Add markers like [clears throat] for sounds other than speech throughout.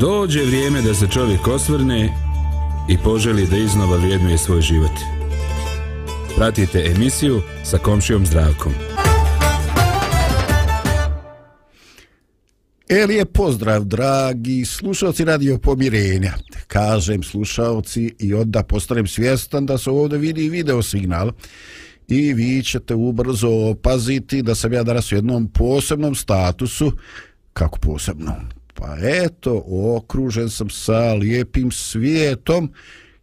Dođe vrijeme da se čovjek osvrne i poželi da iznova vrijednuje svoj život. Pratite emisiju sa komšijom zdravkom. Elije, pozdrav, dragi slušalci radio pomirenja. Kažem slušalci i onda postanem svjestan da se ovdje vidi video signal i vi ćete ubrzo opaziti da sam ja danas u jednom posebnom statusu, kako posebno, Pa eto, okružen sam sa lijepim svijetom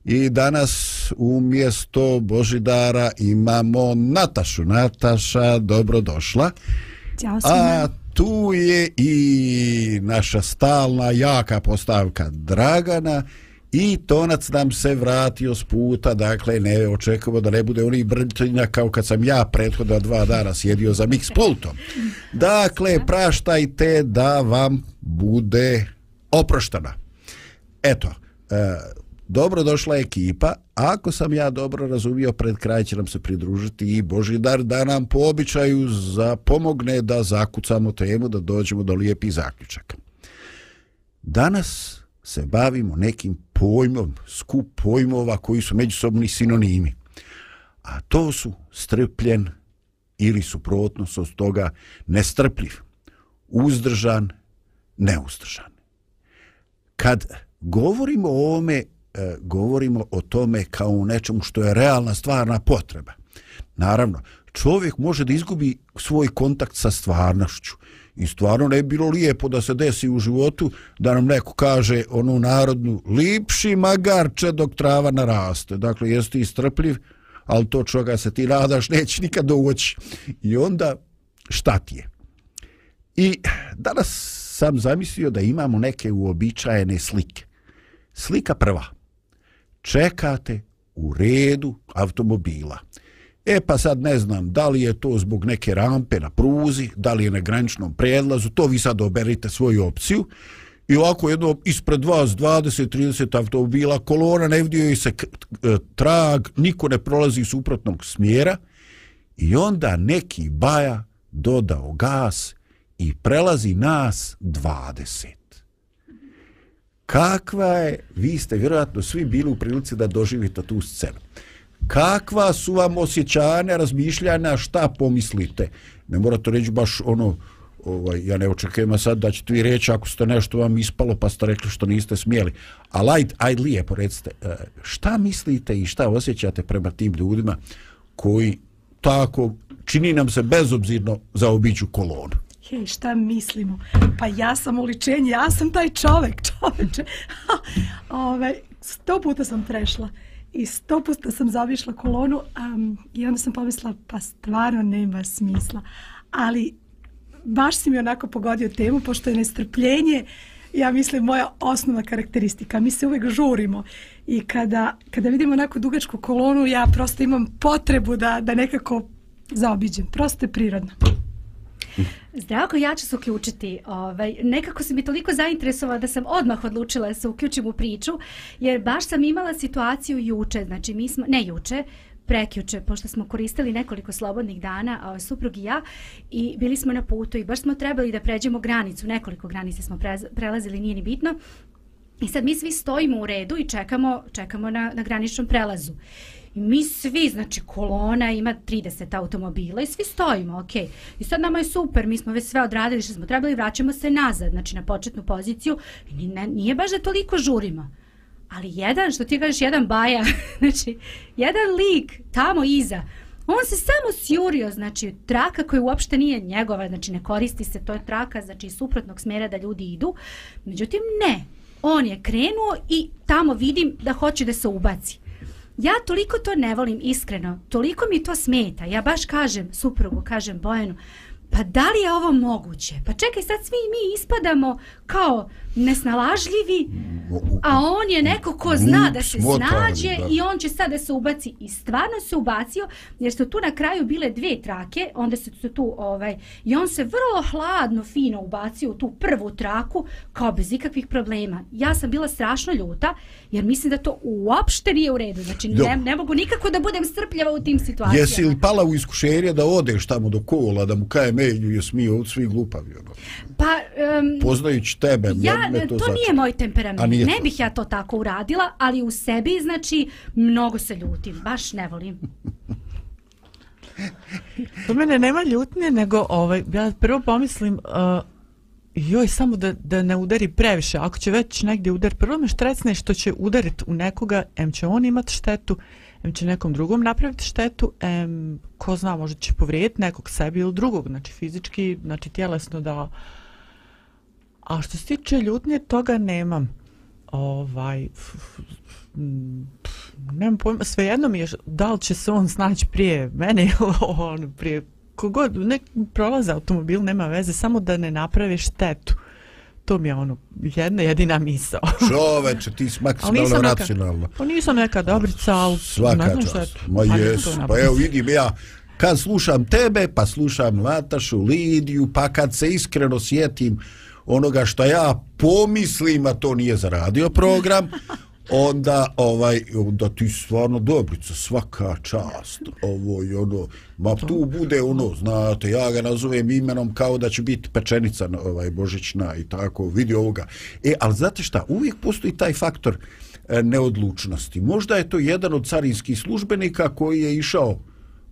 i danas umjesto Božidara imamo Natašu. Nataša, dobrodošla. Ćao A tu je i naša stalna jaka postavka Dragana i tonac nam se vratio s puta, dakle ne očekujemo da ne bude onih brnjtenja kao kad sam ja prethodna dva dana sjedio za mix pultom. Dakle, praštajte da vam bude oproštena. Eto, e, dobro došla ekipa. Ako sam ja dobro razumio, pred kraj će nam se pridružiti i Božidar da nam po običaju za pomogne da zakucamo temu, da dođemo do lijepih zaključaka. Danas se bavimo nekim pojmov, skup pojmova koji su međusobni sinonimi. A to su strpljen ili suprotnost od toga nestrpljiv, uzdržan, neuzdržan. Kad govorimo o ome, e, govorimo o tome kao u nečemu što je realna stvarna potreba. Naravno, čovjek može da izgubi svoj kontakt sa stvarnošću. I stvarno ne bilo lijepo da se desi u životu da nam neko kaže onu narodnu lipši magarče dok trava naraste. Dakle, jesi ti strpljiv, ali to čoga se ti nadaš neće nikad doći. I onda šta ti je? I danas sam zamislio da imamo neke uobičajene slike. Slika prva. Čekate u redu automobila. E pa sad ne znam da li je to zbog neke rampe na pruzi, da li je na graničnom prelazu, to vi sad oberite svoju opciju. I ovako jedno ispred vas 20-30 automobila, kolona ne vidio se e, trag, niko ne prolazi suprotnog smjera. I onda neki baja dodao gas i prelazi nas 20. Kakva je, vi ste vjerojatno svi bili u prilici da doživite tu scenu kakva su vam osjećanja, razmišljanja, šta pomislite? Ne morate reći baš ono, ovaj, ja ne očekujem sad da ćete vi reći ako ste nešto vam ispalo pa ste rekli što niste smijeli. Ali ajde, ajde lijepo recite, e, šta mislite i šta osjećate prema tim ljudima koji tako čini nam se bezobzirno za obiću kolonu? Hej, šta mislimo? Pa ja sam uličenje, ja sam taj čovek, [laughs] čoveče. Ove, ovaj, sto puta sam prešla i sto puta sam zavišla kolonu um, i onda sam pomislila pa stvarno nema smisla. Ali baš si mi onako pogodio temu pošto je nestrpljenje ja mislim moja osnovna karakteristika. Mi se uvek žurimo i kada, kada vidimo onako dugačku kolonu ja prosto imam potrebu da, da nekako zaobiđem. Prosto je prirodno. Zdravko, ja ću se uključiti. Ovaj, nekako si mi toliko zainteresovala da sam odmah odlučila da se uključim u priču, jer baš sam imala situaciju juče, znači mi smo, ne juče, prekjuče, pošto smo koristili nekoliko slobodnih dana, a suprug i ja, i bili smo na putu i baš smo trebali da pređemo granicu, nekoliko granice smo prelazili, nije ni bitno, i sad mi svi stojimo u redu i čekamo, čekamo na, na graničnom prelazu. I mi svi, znači kolona ima 30 automobila i svi stojimo, ok. I sad nama je super, mi smo već sve odradili što smo trebali, vraćamo se nazad, znači na početnu poziciju. I ne, nije baš da toliko žurimo. Ali jedan, što ti kažeš, jedan baja, [laughs] znači, jedan lik tamo iza, on se samo sjurio, znači, traka koja uopšte nije njegova, znači, ne koristi se, to je traka, znači, suprotnog smjera da ljudi idu. Međutim, ne. On je krenuo i tamo vidim da hoće da se ubaci ja toliko to ne volim iskreno, toliko mi to smeta. Ja baš kažem suprugu, kažem Bojanu, pa da li je ovo moguće? Pa čekaj, sad svi mi ispadamo kao nesnalažljivi, a on je neko ko zna da se snađe i on će sad da se ubaci. I stvarno se ubacio, jer su tu na kraju bile dve trake, onda su se tu, ovaj, i on se vrlo hladno, fino ubacio u tu prvu traku, kao bez ikakvih problema. Ja sam bila strašno ljuta, jer mislim da to uopšte nije u redu. Znači, Dobro. ne, ne mogu nikako da budem strpljava u tim situacijama. Jesi li pala u iskušenje da odeš tamo do kola, da mu kaje menju je smije od svih glupavi, ono? Pa, um, Poznajući tebe, ja, me, me to, to, to nije moj temperament. Nije Ne to. bih ja to tako uradila, ali u sebi, znači, mnogo se ljutim. Baš ne volim. [laughs] Do mene nema ljutnje, nego ovaj, ja prvo pomislim, uh, joj, samo da, da ne udari previše. Ako će već negdje udar, prvo me štrecne što će udariti u nekoga, em će on imati štetu, em će nekom drugom napraviti štetu, em, ko zna, možda će povrijediti nekog sebi ili drugog, znači fizički, znači tjelesno da... A što se tiče ljutnje, toga nemam. Ovaj, f- f- nemam pojma, svejedno mi je da li će se on snaći prije mene ili [laughs] on prije kogod, nek prolaze automobil, nema veze, samo da ne naprave štetu. To mi je ono, jedna jedina misao. [laughs] Čoveče, ti si maksimalno racionalna. pa nisam neka dobrica, ali ne Svaka čast. Ma Pa jesu, pa napravila. evo vidim ja, kad slušam tebe, pa slušam Natašu, Lidiju, pa kad se iskreno sjetim onoga što ja pomislim, a to nije za radio program, [laughs] onda ovaj onda ti stvarno dobrica svaka čast ovo i ono ma tu bude ono znate ja ga nazovem imenom kao da će biti pečenica ovaj božićna i tako vidi ovoga. E ali znate šta uvijek postoji taj faktor e, neodlučnosti. Možda je to jedan od carinskih službenika koji je išao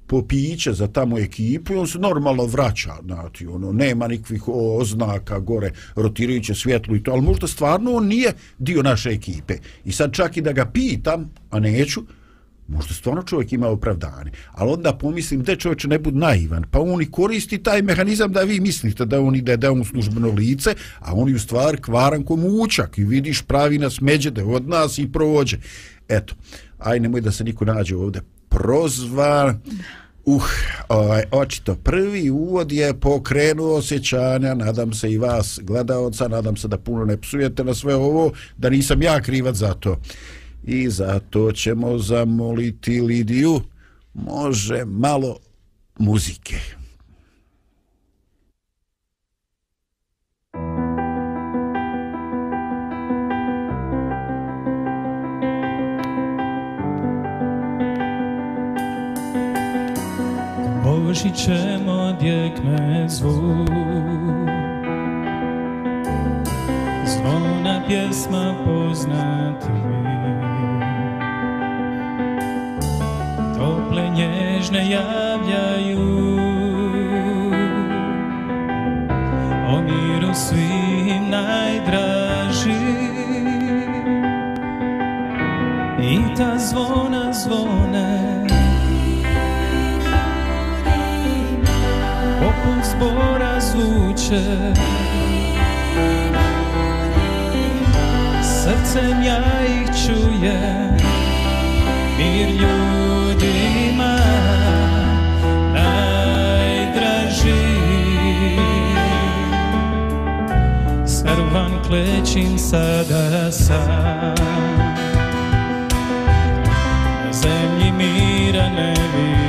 popiće za tamo ekipu i on se normalno vraća, znači, ono, nema nikvih oznaka gore, rotirajuće svjetlo i to, ali možda stvarno on nije dio naše ekipe. I sad čak i da ga pitam, a neću, možda stvarno čovjek ima opravdanje. Ali onda pomislim, da čovjek ne bud naivan, pa on i koristi taj mehanizam da vi mislite da on ide da on službeno lice, a on je u stvari kvaran ko mučak i vidiš pravi nas međede od nas i provođe. Eto, aj nemoj da se niko nađe ovde prozvan. Uh, ovaj, očito prvi uvod je pokrenuo osjećanja, nadam se i vas gledaoca, nadam se da puno ne psujete na sve ovo, da nisam ja krivac za to. I zato ćemo zamoliti Lidiju, može malo muzike. Božićem odjekne zvuk. Zvona pjesma poznati mi. Tople nježne javljaju. O miru svim najdraži. I ta zvona zvone poput zbora zvuče. Srcem ja ih čujem Mir ljudima najdraži. Srvan klećim sada sam. Na zemlji mira ne vidim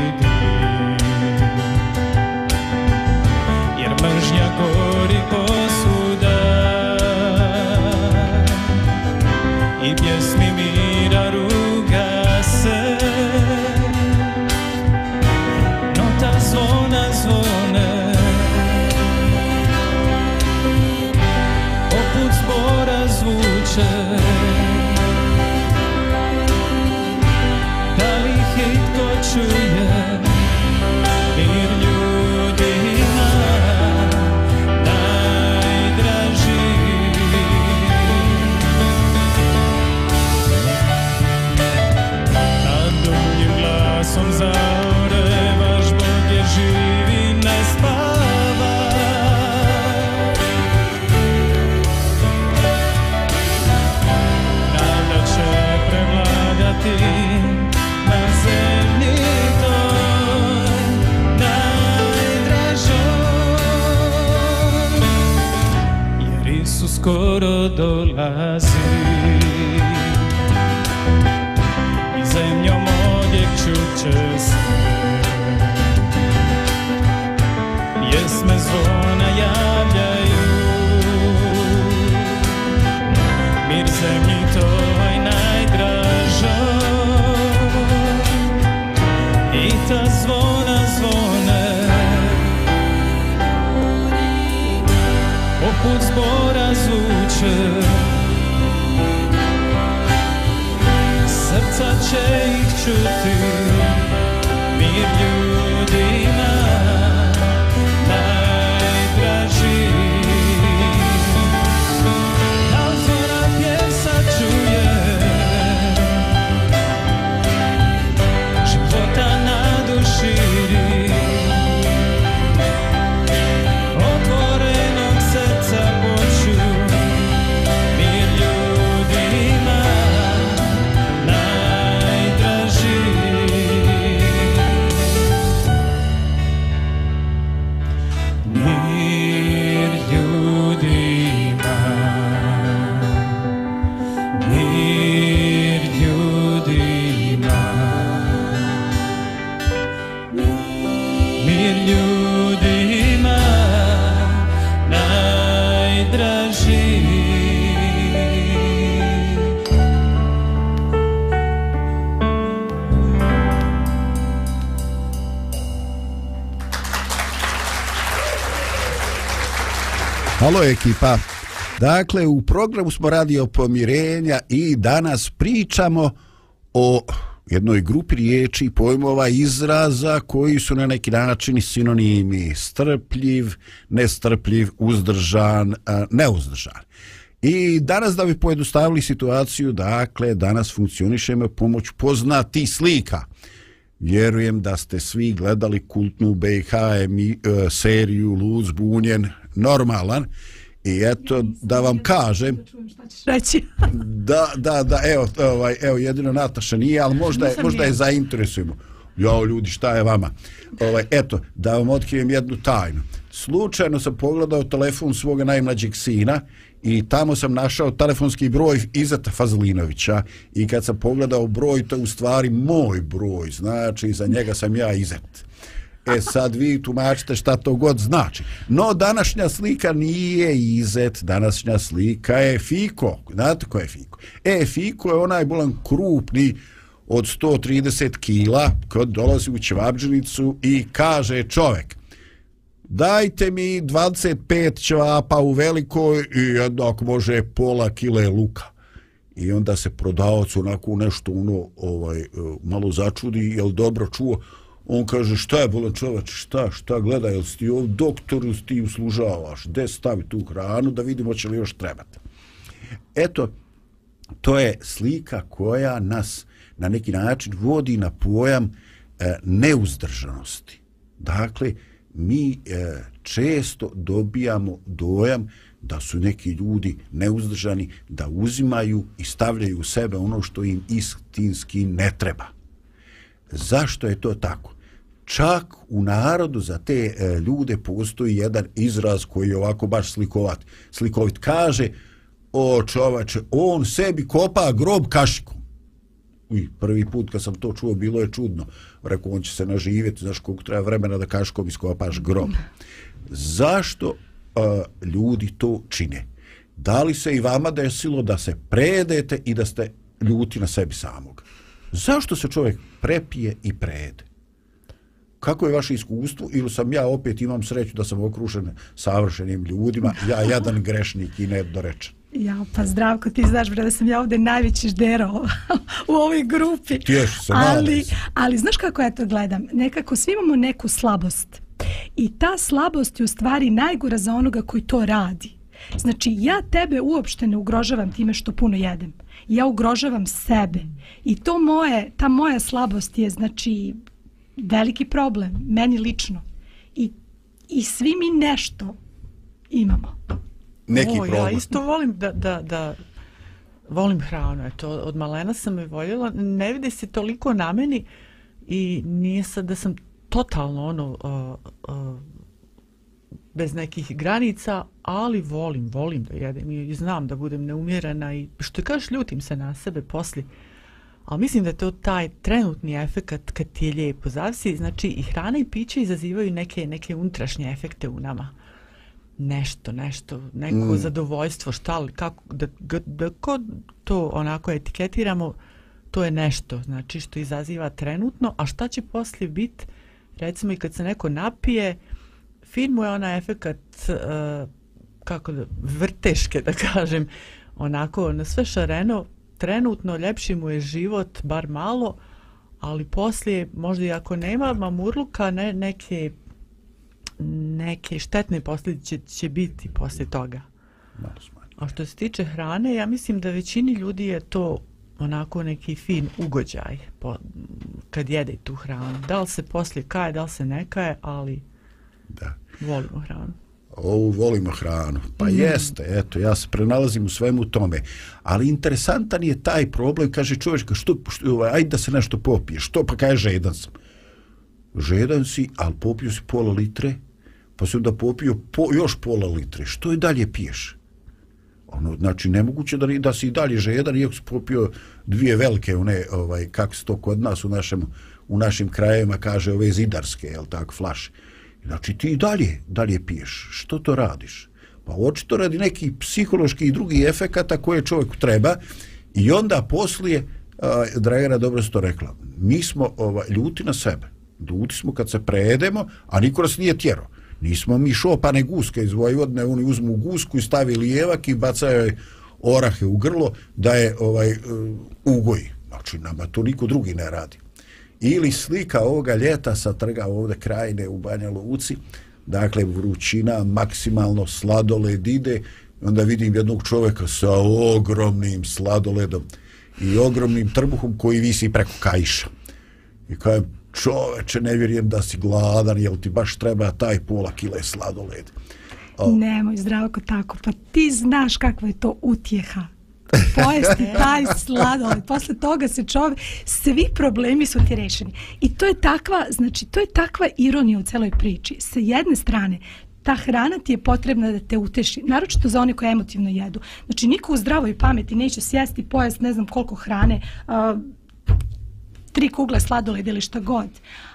Halo ekipa. Dakle, u programu smo radio pomirenja i danas pričamo o jednoj grupi riječi i pojmova izraza koji su na neki način sinonimi strpljiv, nestrpljiv, uzdržan, neuzdržan. I danas da bi pojednostavili situaciju, dakle, danas funkcionišemo pomoć poznati slika. Vjerujem da ste svi gledali kultnu BiH emi, e, seriju Luz Bunjen normalan i eto da vam kažem Reći. [laughs] da, da, da, evo, ovaj, evo jedino Nataša nije, ali možda je, možda je zainteresujemo. Jo, ljudi, šta je vama? Ovaj, eto, da vam otkrijem jednu tajnu. Slučajno sam pogledao telefon svoga najmlađeg sina i tamo sam našao telefonski broj Izeta Fazlinovića i kad sam pogledao broj, to je u stvari moj broj, znači za njega sam ja Izet. E sad vi tumačite šta to god znači. No današnja slika nije Izet, današnja slika je Fiko. Znate ko je Fiko? E, Fiko je onaj bolan krupni od 130 kila kod dolazi u Čevabđenicu i kaže čovek dajte mi 25 ćevapa u velikoj i jednak može pola kile luka. I onda se prodavac onako nešto ono ovaj e, malo začudi, jel dobro čuo? On kaže šta je bolan čovač, šta, šta gleda, jel si ti ovdje doktoru ti uslužavaš, gde stavi tu hranu da vidimo će li još trebati. Eto, to je slika koja nas na neki način vodi na pojam e, neuzdržanosti. Dakle, mi e, često dobijamo dojam da su neki ljudi neuzdržani, da uzimaju i stavljaju u sebe ono što im istinski ne treba. Zašto je to tako? Čak u narodu za te e, ljude postoji jedan izraz koji je ovako baš slikovat. Slikovit kaže, o čovače, on sebi kopa grob kašikom. Uj, prvi put kad sam to čuo bilo je čudno. Rekao, on će se naživjeti, znaš koliko treba vremena da kaškom iskopaš grob. Zašto uh, ljudi to čine? Da li se i vama desilo da se predete i da ste ljuti na sebi samog? Zašto se čovjek prepije i prede? Kako je vaše iskustvo ili sam ja opet imam sreću da sam okružen savršenim ljudima, ja jedan grešnik i nedorečen. Ja, pa zdravko, ti znaš bre da sam ja ovdje najveći ždero [laughs] u ovoj grupi. Tješi se, ali, ali znaš kako ja to gledam? Nekako svi imamo neku slabost. I ta slabost je u stvari najgora za onoga koji to radi. Znači, ja tebe uopšte ne ugrožavam time što puno jedem. Ja ugrožavam sebe. I to moje, ta moja slabost je, znači, veliki problem, meni lično. I, i svi mi nešto imamo. Neki o, problem. Ja isto volim da, da, da volim hranu, eto, od malena sam je voljela, ne vidi se toliko na meni i nije sad da sam totalno ono uh, uh, bez nekih granica, ali volim, volim da jedem i znam da budem neumjerena i što kažeš ljutim se na sebe posli. Ali mislim da je to taj trenutni efekt kad ti je lijepo. Zavisi, znači i hrana i piće izazivaju neke, neke unutrašnje efekte u nama. Nešto, nešto, neko Mm. zadovoljstvo, šta li, kako, da, da, da kod to onako etiketiramo, to je nešto, znači što izaziva trenutno, a šta će poslije biti, recimo i kad se neko napije, fin mu je onaj efekat, uh, kako da, vrteške da kažem, onako na sve šareno, trenutno ljepši mu je život, bar malo, ali poslije, možda i ako nema mamurluka, ne, neke neke štetne posljedice će, biti poslije toga. Malo. A što se tiče hrane, ja mislim da većini ljudi je to onako neki fin ugođaj po, kad jede tu hranu. Da li se poslije kaje, da li se ne kaje, ali Da. volimo hranu. Ovu volimo hranu. Pa Mhm. jeste, eto, ja se prenalazim u svemu tome. Ali interesantan je taj problem, kaže čovjek, što, što, ovaj, ajde da se nešto popije. Što pa kaže žedan sam. Žedan si, ali popio si pola litre, pa si onda popio po, još pola litre. Što je dalje piješ? Ono, znači, nemoguće da, da si i dalje žedan, iako si popio dvije velike, one, ovaj, kako se to kod nas u, našem, u našim krajevima kaže, ove zidarske, jel tako, flaše. Znači, ti i dalje, dalje piješ. Što to radiš? Pa očito radi neki psihološki i drugi efekata koje čovjeku treba i onda poslije, a, Dragana dobro se to rekla, mi smo ovaj, ljuti na sebe. Ljuti smo kad se prejedemo, a niko nas nije tjero. Nismo mi šopane guske iz Vojvodne, oni uzmu gusku i stavi lijevak i bacaju joj orahe u grlo da je ovaj e, ugoji. Znači, nama to niko drugi ne radi. Ili slika ovoga ljeta sa trga ovde krajine u Banja Luci, dakle vrućina, maksimalno sladoled ide, onda vidim jednog čoveka sa ogromnim sladoledom i ogromnim trbuhom koji visi preko kaiša. I kažem, čoveče, ne vjerujem da si gladan, jel ti baš treba taj pola kile sladoled. Oh. Nemoj zdravko tako, pa ti znaš kakva je to utjeha. Pojesti taj sladoled, posle toga se čovjek, svi problemi su ti rešeni. I to je takva, znači, to je takva ironija u celoj priči. Sa jedne strane, ta hrana ti je potrebna da te uteši, naročito za one koje emotivno jedu. Znači, niko u zdravoj pameti neće sjesti, pojesti ne znam koliko hrane, uh, tri kugle sladoled ili šta god.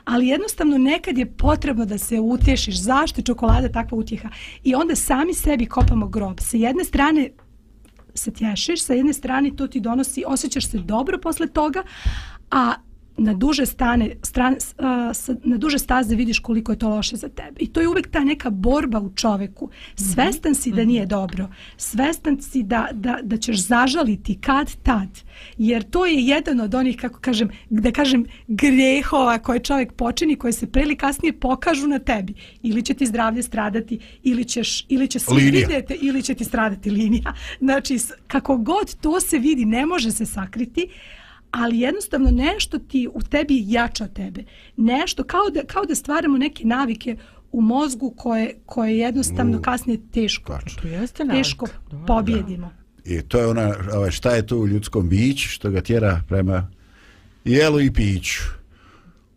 Ali jednostavno nekad je potrebno da se utješiš. Zašto je čokolada takva utjeha? I onda sami sebi kopamo grob. Sa jedne strane se tješiš, sa jedne strane to ti donosi, osjećaš se dobro posle toga, a na duže stane, strane, uh, na duže staze vidiš koliko je to loše za tebe. I to je uvek ta neka borba u čoveku. Svestan si da nije dobro. Svestan si da, da, da ćeš zažaliti kad tad. Jer to je jedan od onih, kako kažem, da kažem, grehova koje čovjek počini, koje se pre ili kasnije pokažu na tebi. Ili će ti zdravlje stradati, ili, ćeš, ili će Linija. vidjeti, ili će ti stradati linija. Znači, kako god to se vidi, ne može se sakriti, ali jednostavno nešto ti u tebi od tebe. Nešto, kao da, kao da stvaramo neke navike u mozgu koje, koje jednostavno kasnije teško, tačno. To jeste teško Da, pobjedimo. I to je ona, ovaj, šta je to u ljudskom biću što ga tjera prema jelu i piću.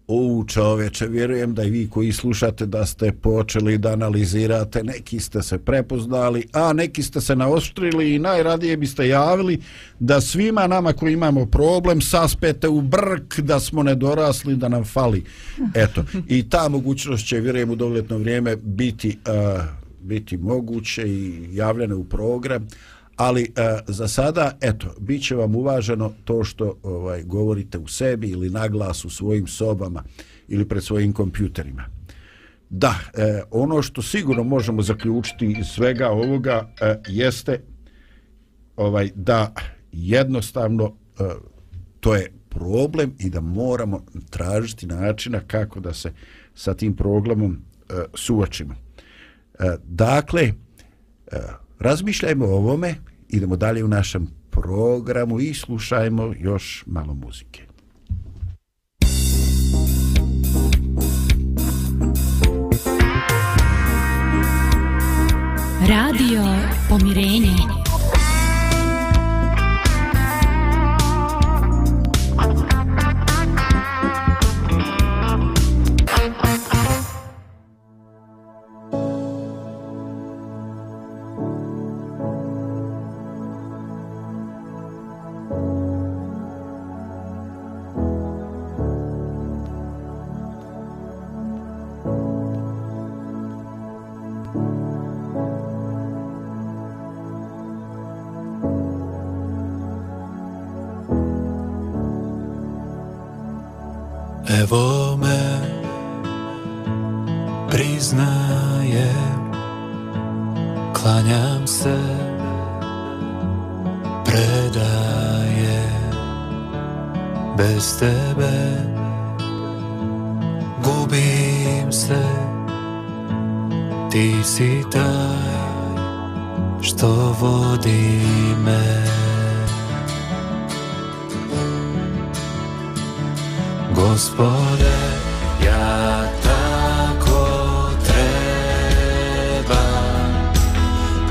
U čoveče, vjerujem da i vi koji slušate da ste počeli da analizirate, neki ste se prepoznali, a neki ste se naoštrili i najradije biste javili da svima nama koji imamo problem saspete u brk da smo nedorasli, da nam fali. Eto, i ta mogućnost će, vjerujem, u dogledno vrijeme biti, uh, biti moguće i javljene u program ali e, za sada eto bit će vam uvaženo to što ovaj govorite u sebi ili naglas u svojim sobama ili pred svojim kompjuterima. Da e, ono što sigurno možemo zaključiti iz svega ovoga e, jeste ovaj da jednostavno e, to je problem i da moramo tražiti načina kako da se sa tim problemom e, suočimo. E, dakle e, razmišljajmo o ovome, idemo dalje u našem programu i slušajmo još malo muzike. Radio Pomirenje. Evo me priznaje Klanjam se Predaje Bez tebe. Gubim se Ti si taj Što vodi me. Gospode, ja tako trebam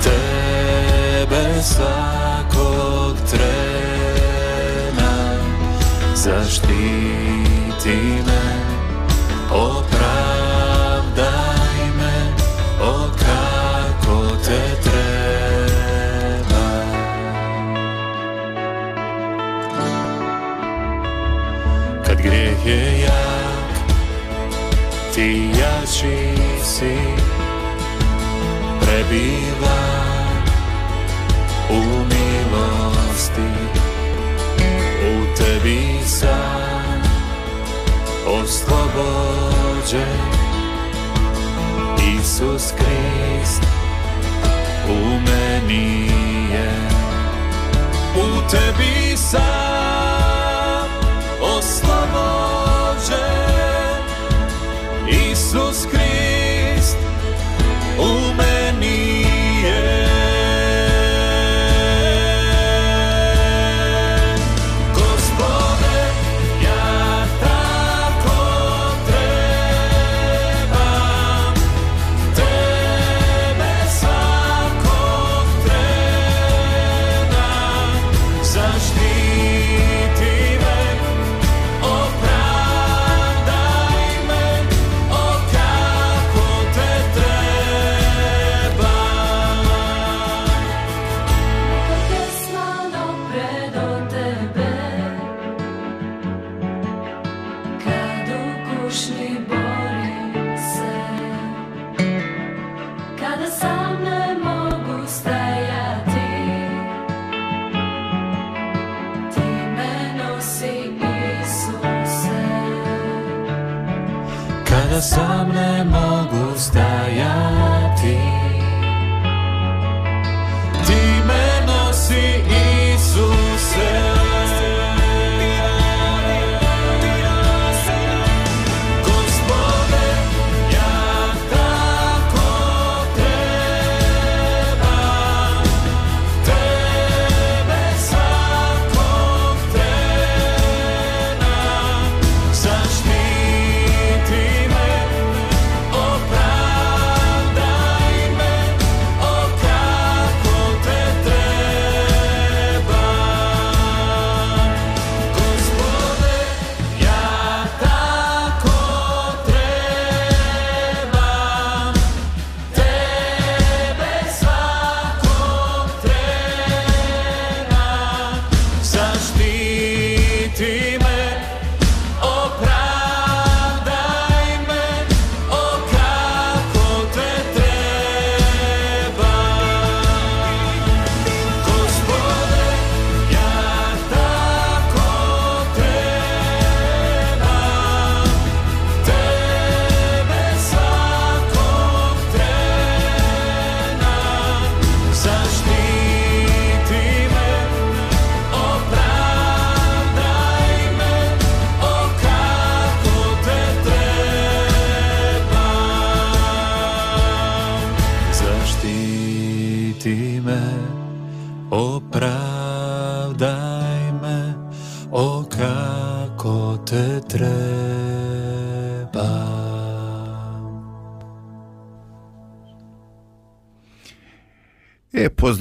Tebe svakog trena. Zaštiti me, prebiva u milosti, u tebi sam oslobođen, Isus Krist u meni je, u tebi sam oslobođen.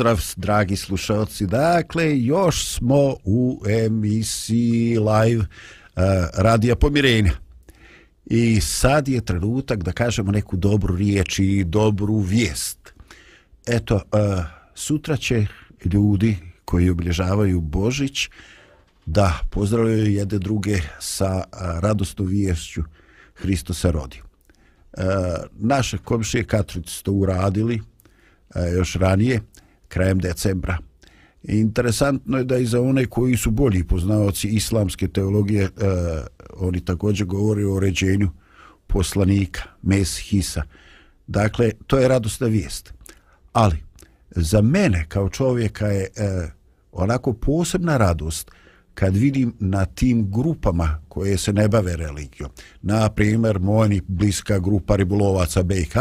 Pozdrav, dragi slušalci. Dakle, još smo u emisiji live uh, Radija Pomirenja. I sad je trenutak da kažemo neku dobru riječ i dobru vijest. Eto, uh, sutra će ljudi koji obilježavaju Božić da pozdravljaju jedne druge sa uh, radosnom viješću Hristo se rodi. Uh, naše komšije katolici su to uradili, još ranije, krajem decembra. Interesantno je da i za one koji su bolji poznavaoci islamske teologije, e, oni također govore o ređenju poslanika, Meshisa. Dakle, to je radosna vijest. Ali, za mene kao čovjeka je e, onako posebna radost kad vidim na tim grupama koje se ne bave religijom. Na primjer, moja bliska grupa ribolovaca BiH,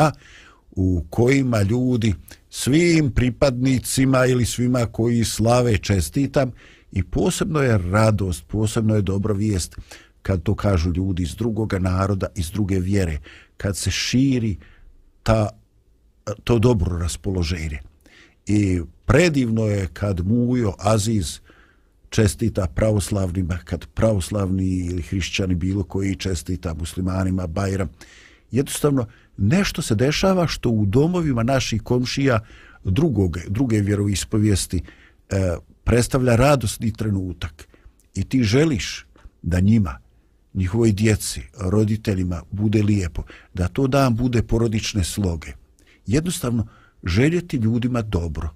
u kojima ljudi svim pripadnicima ili svima koji slave čestitam i posebno je radost, posebno je dobra vijest kad to kažu ljudi iz drugoga naroda, iz druge vjere, kad se širi ta, to dobro raspoloženje. I predivno je kad Mujo Aziz čestita pravoslavnima, kad pravoslavni ili hrišćani bilo koji čestita muslimanima Bajram. Jednostavno, nešto se dešava što u domovima naših komšija drugog, druge vjeroispovijesti e, predstavlja radosni trenutak. I ti želiš da njima, njihovoj djeci, roditeljima bude lijepo, da to dan bude porodične sloge. Jednostavno, željeti ljudima dobro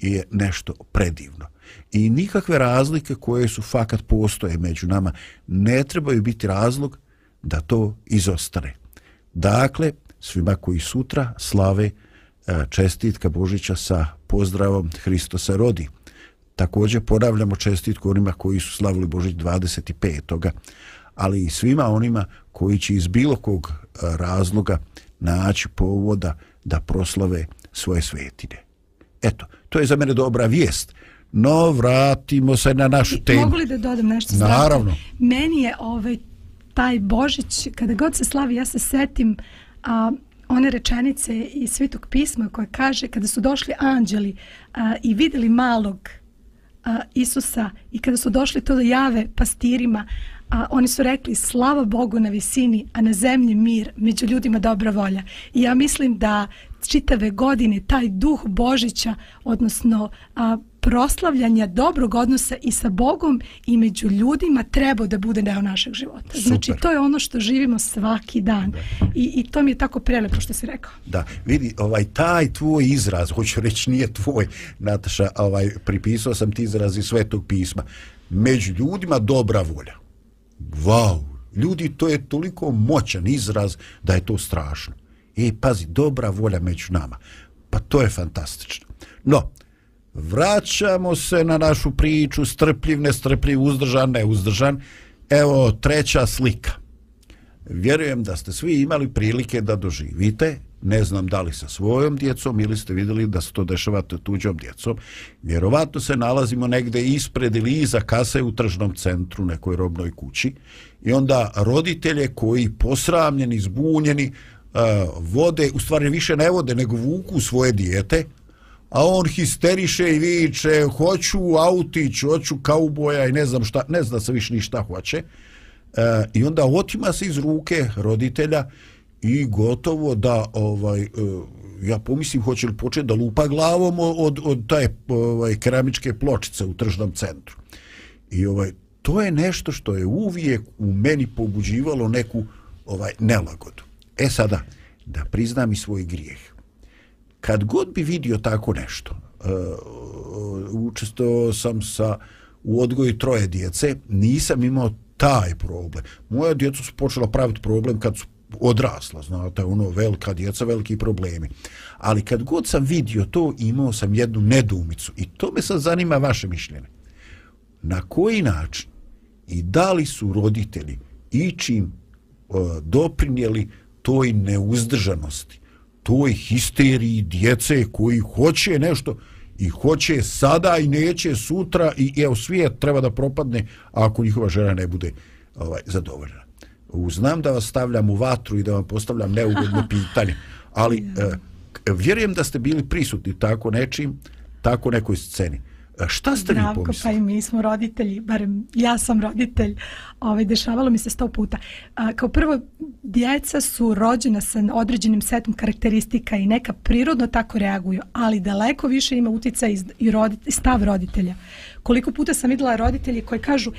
je nešto predivno. I nikakve razlike koje su fakat postoje među nama ne trebaju biti razlog da to izostane. Dakle, svima koji sutra slave e, čestitka Božića sa pozdravom Hristo se rodi. Također ponavljamo čestitku onima koji su slavili Božić 25. ali i svima onima koji će iz bilo kog e, razloga naći povoda da proslave svoje svetine. Eto, to je za mene dobra vijest. No, vratimo se na našu temu. Mogu li da dodam nešto? Naravno. Meni je ovaj, taj Božić, kada god se slavi, ja se setim a, one rečenice iz Svetog pisma koje kaže kada su došli anđeli a, i videli malog a, Isusa i kada su došli to da jave pastirima, a oni su rekli slava Bogu na visini, a na zemlji mir, među ljudima dobra volja. I ja mislim da čitave godine taj duh Božića, odnosno a, proslavljanja dobrog odnosa i sa Bogom i među ljudima treba da bude deo našeg života. Super. Znači, to je ono što živimo svaki dan. I, I to mi je tako prelepo što si rekao. Da, vidi, ovaj taj tvoj izraz, hoću reći nije tvoj, Nataša, ovaj, pripisao sam ti izraz iz svetog pisma. Među ljudima dobra volja. Wow, ljudi, to je toliko moćan izraz da je to strašno. E, pazi, dobra volja među nama. Pa to je fantastično. No, vraćamo se na našu priču, strpljiv, nestrpljiv, uzdržan, neuzdržan. Evo, treća slika. Vjerujem da ste svi imali prilike da doživite, ne znam da li sa svojom djecom ili ste vidjeli da se to dešava tuđom djecom. Vjerovatno se nalazimo negde ispred ili iza kase u tržnom centru, nekoj robnoj kući. I onda roditelje koji posramljeni, zbunjeni, eh, vode, u stvari više ne vode, nego vuku svoje dijete, a on histeriše i viče, hoću autić, hoću kauboja i ne znam šta, ne zna se više ni šta hoće. E, I onda otima se iz ruke roditelja i gotovo da ovaj e, ja pomislim hoće li početi da lupa glavom od, od taj ovaj, keramičke pločice u tržnom centru. I ovaj to je nešto što je uvijek u meni pobuđivalo neku ovaj nelagodu. E sada, da priznam i svoj grijeh. Kad god bi vidio tako nešto, e, uh, učestvovao sam sa u odgoju troje djece, nisam imao taj problem. Moja djeca su počela praviti problem kad su odrasla, znate, ono, velika djeca, veliki problemi. Ali kad god sam vidio to, imao sam jednu nedumicu. I to me sad zanima vaše mišljenje. Na koji način i da li su roditelji ičim uh, doprinijeli toj neuzdržanosti, toj histeriji djece koji hoće nešto i hoće sada i neće sutra i evo svijet treba da propadne ako njihova žena ne bude ovaj zadovoljena. Znam da vas stavljam u vatru i da vam postavljam neugodno [laughs] pitanje, ali eh, vjerujem da ste bili prisutni tako nečim, tako nekoj sceni. Šta ste Zdravko, vi pa i pomislili? mi smo roditelji, barem ja sam roditelj, ovaj, dešavalo mi se sto puta. A, kao prvo, djeca su rođena sa određenim setom karakteristika i neka prirodno tako reaguju, ali daleko više ima utica i, i, rodit, i stav roditelja. Koliko puta sam videla roditelji koji kažu,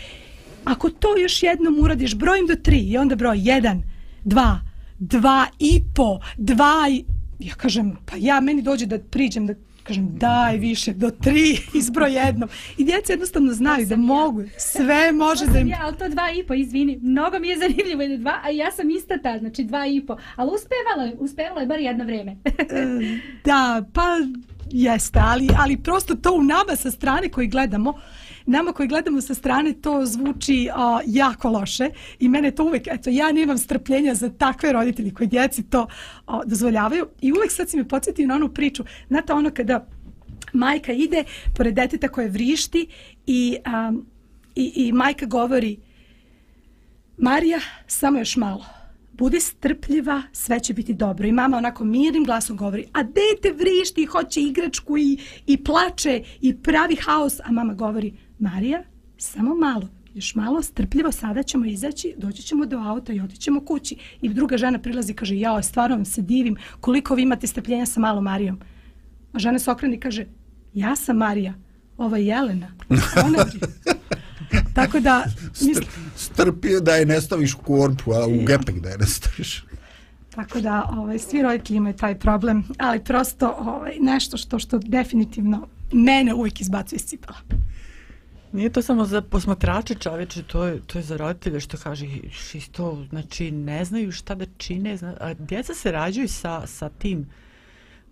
ako to još jednom uradiš, brojim do tri i onda broj jedan, dva, dva i po, dva i... Ja kažem, pa ja meni dođe da priđem, da Kažem, daj više, do tri, [laughs] izbroj jednom. I djeca jednostavno znaju da mogu, sve može da im... Ja, ali to dva i po, izvini. Mnogo mi je zanimljivo da je dva, a ja sam ista ta, znači dva i po. Ali uspevala je, uspevala je bar jedno vreme. [laughs] Da, pa jeste, ali, ali prosto to u nama sa strane koji gledamo, nama koji gledamo sa strane to zvuči a, jako loše i mene to uvek, eto, ja nemam strpljenja za takve roditelji koji djeci to a, dozvoljavaju i uvek sad si me podsjetio na onu priču, znate ono kada majka ide pored deteta koje vrišti i, a, i, i majka govori Marija, samo još malo. Budi strpljiva, sve će biti dobro. I mama onako mirnim glasom govori, a dete vrišti, hoće igračku i, i plače i pravi haos. A mama govori, Marija, samo malo, još malo strpljivo, sada ćemo izaći, doći ćemo do auta i otićemo kući. I druga žena prilazi i kaže, jao, stvarno vam se divim, koliko vi imate strpljenja sa malom Marijom. A žena se okrene i kaže, ja sam Marija, ova je Jelena. Ona [laughs] vri. Tako da, mislim, Strpio da je ne staviš u korpu, a u gepek da je ne staviš. Tako da ovaj, svi roditelji imaju taj problem, ali prosto ovaj, nešto što što definitivno mene uvijek izbacuje iz cipela. Nije to samo za posmatrače čoveče, to je, to je za roditelje što kaže isto, znači ne znaju šta da čine, zna, a djeca se rađaju sa, sa tim,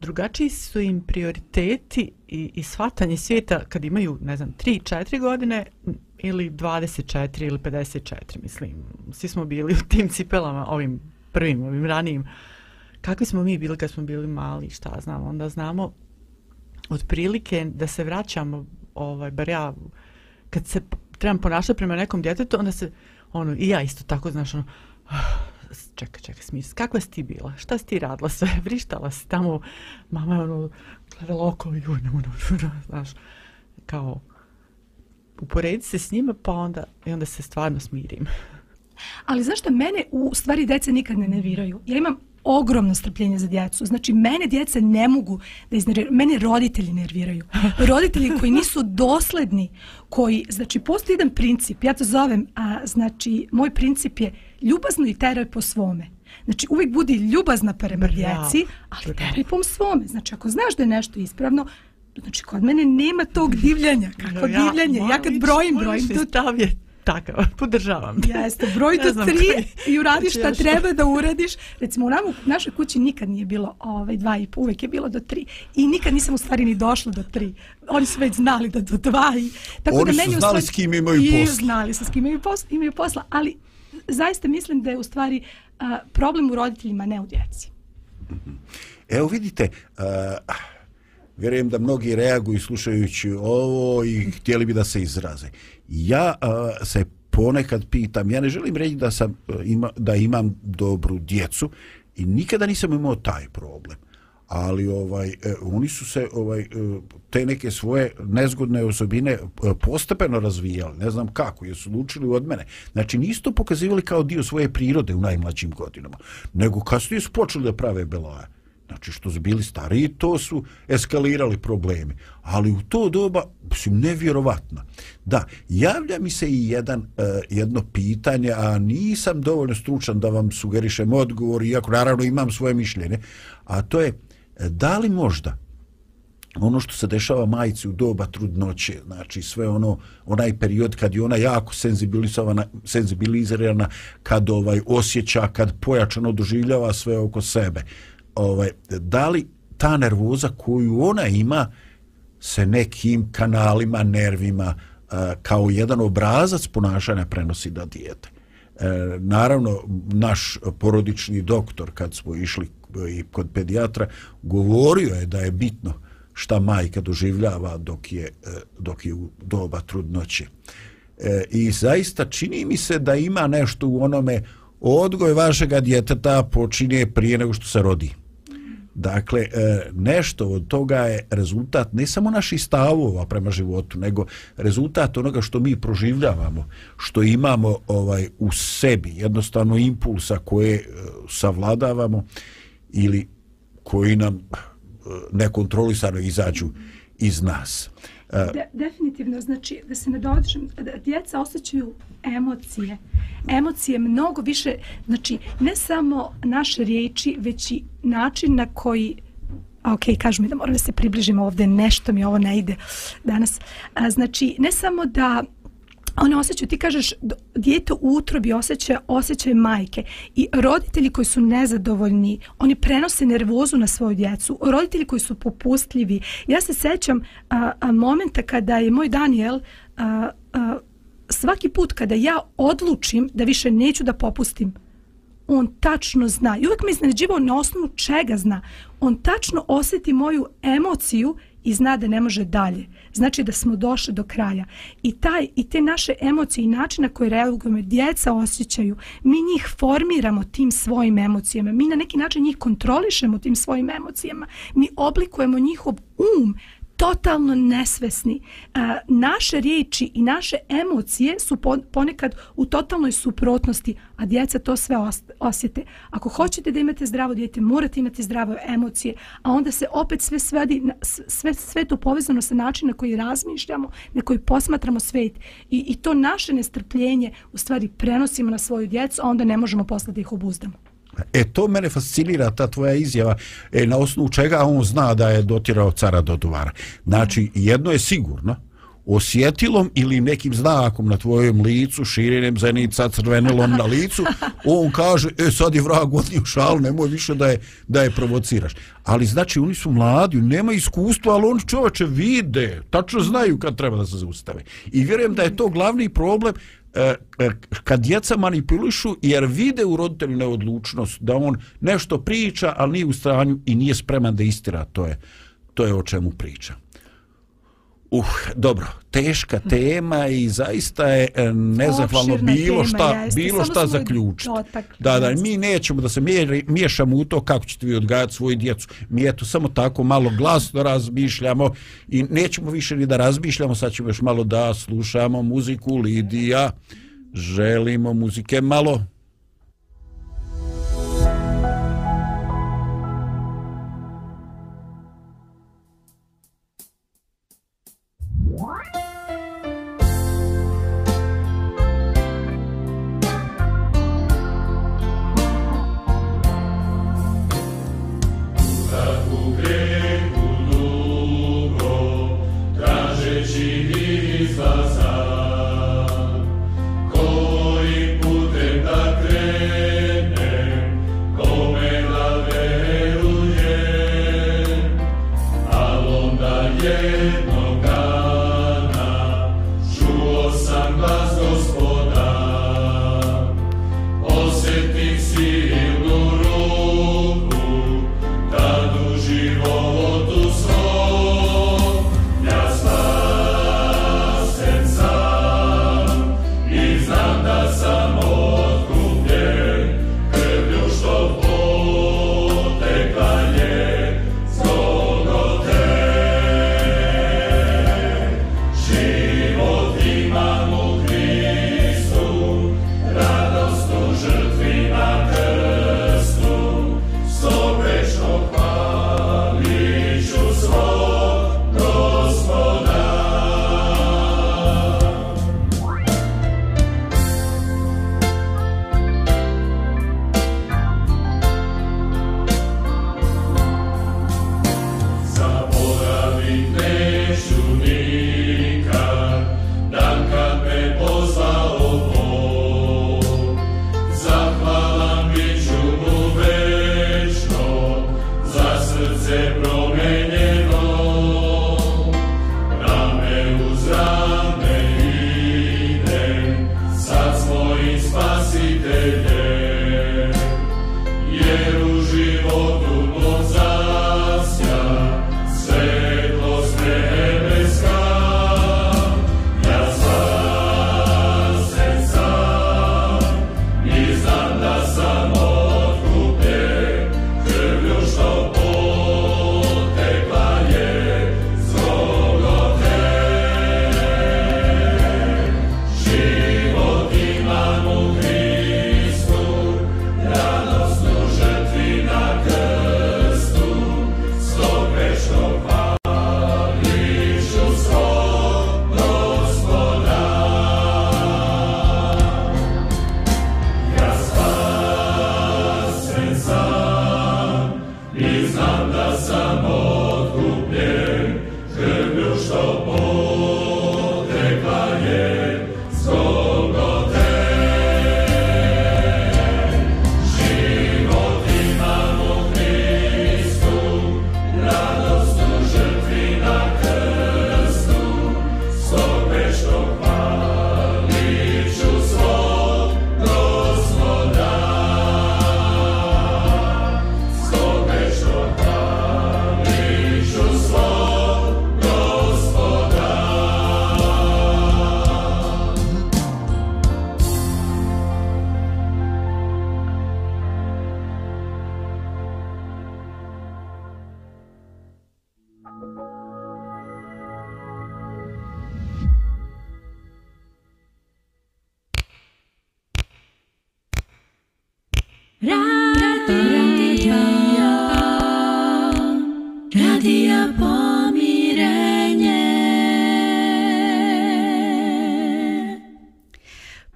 drugačiji su im prioriteti i, i shvatanje svijeta kad imaju, ne znam, 3-4 godine ili 24 ili 54, mislim, svi smo bili u tim cipelama, ovim prvim, ovim ranijim. Kakvi smo mi bili kad smo bili mali, šta znamo, onda znamo otprilike da se vraćamo, ovaj, bar ja, kad se trebam ponašati prema nekom djetetu, onda se, ono, i ja isto tako, znaš, ono, ah, čekaj, čekaj, smis, kakva si ti bila? Šta si ti radila sve? [laughs] Vrištala si tamo, mama je ono, gledala oko, juj, ne mogu, znaš, kao, uporedi se s njima, pa onda, i onda se stvarno smirim. Ali zašto mene u stvari dece nikad ne nerviraju? Ja imam ogromno strpljenje za djecu. Znači, mene djeca ne mogu da iznerviraju. Mene roditelji nerviraju. Roditelji koji nisu dosledni, koji, znači, postoji jedan princip, ja to zovem, a, znači, moj princip je ljubazno i teraj po svome. Znači, uvijek budi ljubazna prema djeci, ali teraj po svome. Znači, ako znaš da je nešto ispravno, znači, kod mene nema tog divljanja. Kako divljanje? Ja kad brojim, brojim je takav, [laughs] podržavam. te. Jeste, broj [laughs] do znam tri i uradiš šta Još- [laughs] treba da uradiš. Recimo, u nama, u našoj kući nikad nije bilo ovaj, dva i po, uvek je bilo do tri. I nikad nisam u stvari ni došla do tri. Oni su već znali da do dva. I, tako Oni da su meni u znali stvari- s kim imaju I posla. znali su s kim imaju posla, imaju posla. Ali zaista mislim da je u stvari a, problem u roditeljima, ne u djeci. Evo vidite, uh, vjerujem da mnogi reaguju slušajući ovo i htjeli bi da se izraze. Ja uh, se ponekad pitam, ja ne želim reći da, sam, e, ima, da imam dobru djecu i nikada nisam imao taj problem. Ali ovaj e, oni su se ovaj e, te neke svoje nezgodne osobine postepeno razvijali, ne znam kako, jesu učili od mene. Znači nisu to pokazivali kao dio svoje prirode u najmlađim godinama, nego kasnije su počeli da prave belaje. Znači što su bili stariji, to su eskalirali problemi. Ali u to doba, mislim, nevjerovatno. Da, javlja mi se i jedan, e, jedno pitanje, a nisam dovoljno stručan da vam sugerišem odgovor, iako naravno imam svoje mišljenje, a to je, e, da li možda ono što se dešava majici u doba trudnoće, znači sve ono, onaj period kad je ona jako senzibilizovana, senzibilizirana, kad ovaj osjeća, kad pojačano doživljava sve oko sebe, ovaj, da li ta nervoza koju ona ima se nekim kanalima, nervima, eh, kao jedan obrazac ponašanja prenosi da dijete. Eh, naravno, naš porodični doktor, kad smo išli eh, i kod pedijatra, govorio je da je bitno šta majka doživljava dok je, dok je u doba trudnoće. I zaista čini mi se da ima nešto u onome odgoj vašega djeteta počinje prije nego što se rodi. Dakle, e, nešto od toga je rezultat ne samo naših stavova prema životu, nego rezultat onoga što mi proživljavamo, što imamo ovaj u sebi, jednostavno impulsa koje e, savladavamo ili koji nam e, nekontrolisano izađu iz nas. E, De, definitivno, znači, da se ne dođem, da djeca osjećaju emocije. Emocije mnogo više, znači, ne samo naše riječi, već i način na koji ok, kažu mi da moram da se približim ovde, nešto mi ovo ne ide danas. A, znači, ne samo da one osjećaju, ti kažeš, dijete u utrobi osjeća osjećaj majke i roditelji koji su nezadovoljni, oni prenose nervozu na svoju djecu, roditelji koji su popustljivi. Ja se sećam a, a, momenta kada je moj Daniel a, a, svaki put kada ja odlučim da više neću da popustim, on tačno zna i uvek me iznenađivao na osnovu čega zna. On tačno osjeti moju emociju i zna da ne može dalje. Znači da smo došli do kraja. I taj i te naše emocije i način na koji reagujemo, djeca osjećaju, mi njih formiramo tim svojim emocijama. Mi na neki način njih kontrolišemo tim svojim emocijama. Mi oblikujemo njihov um totalno nesvesni. Naše riječi i naše emocije su ponekad u totalnoj suprotnosti, a djeca to sve osjete. Ako hoćete da imate zdravo dijete, morate imati zdrave emocije, a onda se opet sve svedi, na- sve, sve to povezano sa načinom na koji razmišljamo, na koji posmatramo svet. I, I to naše nestrpljenje u stvari prenosimo na svoju djecu, a onda ne možemo poslati ih obuzdamo. E, to mene fascinira, ta tvoja izjava, e, na osnovu čega on zna da je dotirao cara do duvara. Znači, jedno je sigurno, osjetilom ili nekim znakom na tvojem licu, širenjem zenica, crvenilom na licu, on kaže, e, sad je vrag odnio šal, nemoj više da je, da je provociraš. Ali znači, oni su mladi, nema iskustva, ali oni čovače vide, tačno znaju kad treba da se zaustave. I vjerujem da je to glavni problem E, e, kad djeca manipulišu jer vide u roditelju neodlučnost da on nešto priča, ali nije u stanju i nije spreman da istira, to je, to je o čemu priča. Uh, dobro, teška tema i zaista je e, nezahvalno Opširna bilo tema, šta, jeste. bilo šta zaključiti. dotakli, Da, da, mi nećemo da se miješamo u to kako ćete vi odgajati svoju djecu. Mi eto samo tako malo glasno razmišljamo i nećemo više ni da razmišljamo, sad ćemo još malo da slušamo muziku Lidija. Želimo muzike malo. What?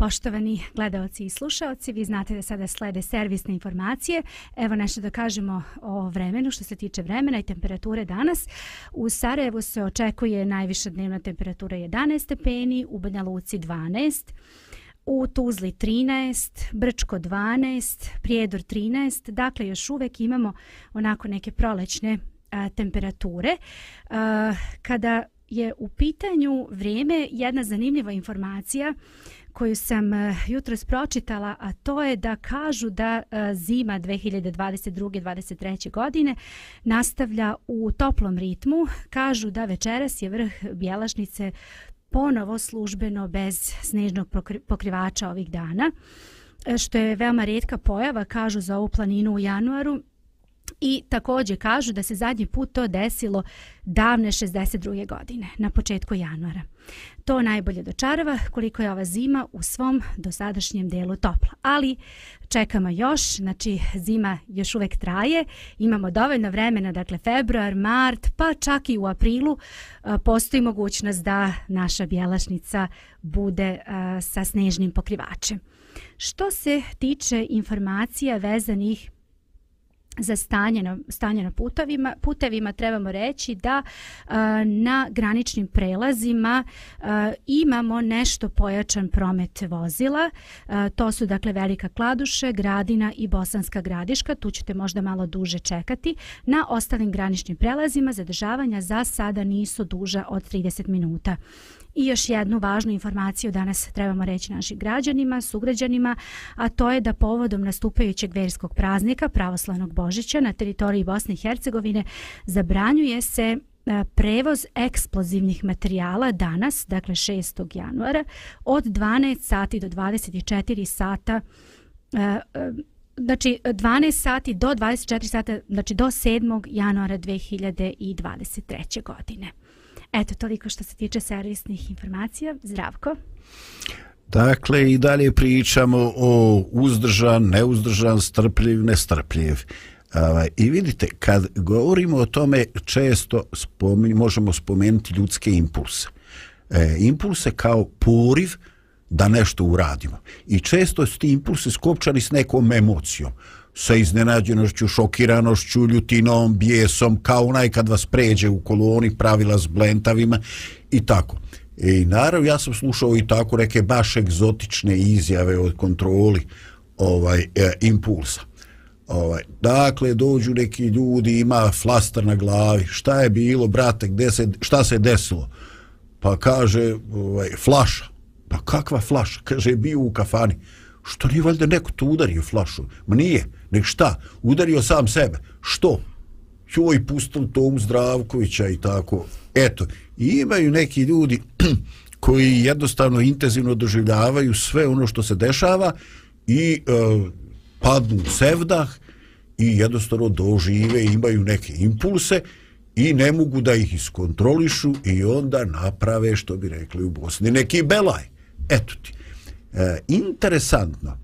Poštovani gledalci i slušalci, vi znate da sada slede servisne informacije. Evo nešto da kažemo o vremenu što se tiče vremena i temperature danas. U Sarajevu se očekuje najviša dnevna temperatura 11 stepeni, u Banja Luci 12, u Tuzli 13, Brčko 12, Prijedor 13. Dakle, još uvek imamo onako neke prolećne a, temperature. A, kada je u pitanju vrijeme, jedna zanimljiva informacija koju sam eh, jutros pročitala, a to je da kažu da eh, zima 2022-2023. godine nastavlja u toplom ritmu. Kažu da večeras je vrh Bjelašnice ponovo službeno bez snežnog pokrivača ovih dana, eh, što je veoma redka pojava, kažu za ovu planinu u januaru. I također kažu da se zadnji put to desilo davne 62. godine, na početku januara. To najbolje dočarava koliko je ova zima u svom dosadašnjem delu topla. Ali čekamo još, znači zima još uvek traje, imamo dovoljno vremena, dakle februar, mart, pa čak i u aprilu e, postoji mogućnost da naša bjelašnica bude e, sa snežnim pokrivačem. Što se tiče informacija vezanih za stanje na, stanje na putevima, putevima trebamo reći da a, na graničnim prelazima a, imamo nešto pojačan promet vozila. A, to su dakle Velika Kladuše, Gradina i Bosanska Gradiška. Tu ćete možda malo duže čekati. Na ostalim graničnim prelazima zadržavanja za sada nisu duža od 30 minuta. I još jednu važnu informaciju danas trebamo reći našim građanima, sugrađanima, a to je da povodom nastupajućeg verskog praznika pravoslavnog Božića na teritoriji Bosne i Hercegovine zabranjuje se e, prevoz eksplozivnih materijala danas, dakle 6. januara, od 12 sati do 24 sata e, e, znači 12 sati do 24 sata, znači do 7. januara 2023. godine. Eto, toliko što se tiče servisnih informacija. Zdravko? Dakle, i dalje pričamo o uzdržan, neuzdržan, strpljiv, nestrpljiv. I vidite, kad govorimo o tome, često spomen, možemo spomenuti ljudske impulse. E, impulse kao poriv da nešto uradimo. I često su ti impulse skopčani s nekom emocijom sa iznenađenošću, šokiranošću, ljutinom, bijesom, kao onaj kad vas pređe u koloni, pravila s blentavima i tako. I naravno, ja sam slušao i tako neke baš egzotične izjave od kontroli ovaj e, impulsa. Ovaj, dakle, dođu neki ljudi, ima flaster na glavi, šta je bilo, brate, gde se, šta se desilo? Pa kaže, ovaj, flaša. Pa kakva flaša? Kaže, bio u kafani. Što nije valjda neko to udario flašu? Ma nije. Nek šta? Udario sam sebe. Što? Joj, pustili Tomu Zdravkovića i tako. Eto, imaju neki ljudi [clears throat] koji jednostavno intenzivno doživljavaju sve ono što se dešava i e, padnu u sevdah i jednostavno dožive, imaju neke impulse i ne mogu da ih iskontrolišu i onda naprave, što bi rekli u Bosni, neki belaj. Eto ti. E, interesantno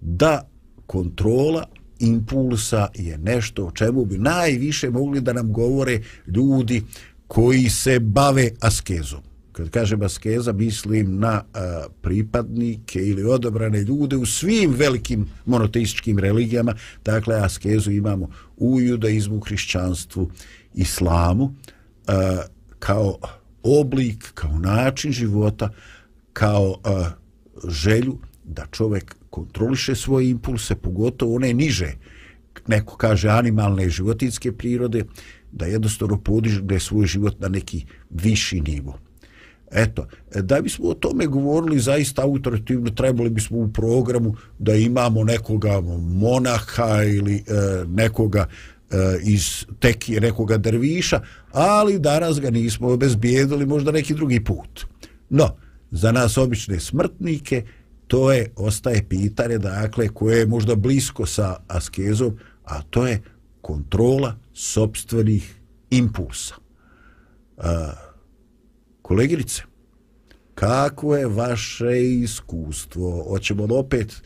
da kontrola impulsa je nešto o čemu bi najviše mogli da nam govore ljudi koji se bave askezom. Kad kažem askeza, mislim na a, pripadnike ili odobrane ljude u svim velikim monoteističkim religijama. Dakle, askezu imamo u judaizmu, hrišćanstvu, islamu, a, kao oblik, kao način života, kao a, želju da čovjek kontroliše svoje impulse, pogotovo one niže, neko kaže animalne i životinske prirode, da jednostavno podiže svoj život na neki viši nivo. Eto, da bismo o tome govorili zaista autoritativno, trebali bismo u programu da imamo nekoga monaha ili e, nekoga e, iz tekije, nekoga derviša, ali danas ga nismo obezbijedili možda neki drugi put. No, za nas obične smrtnike, to je, ostaje pitanje, dakle, koje je možda blisko sa askezom, a to je kontrola sobstvenih impulsa. A, kolegirice, kako je vaše iskustvo? Hoćemo opet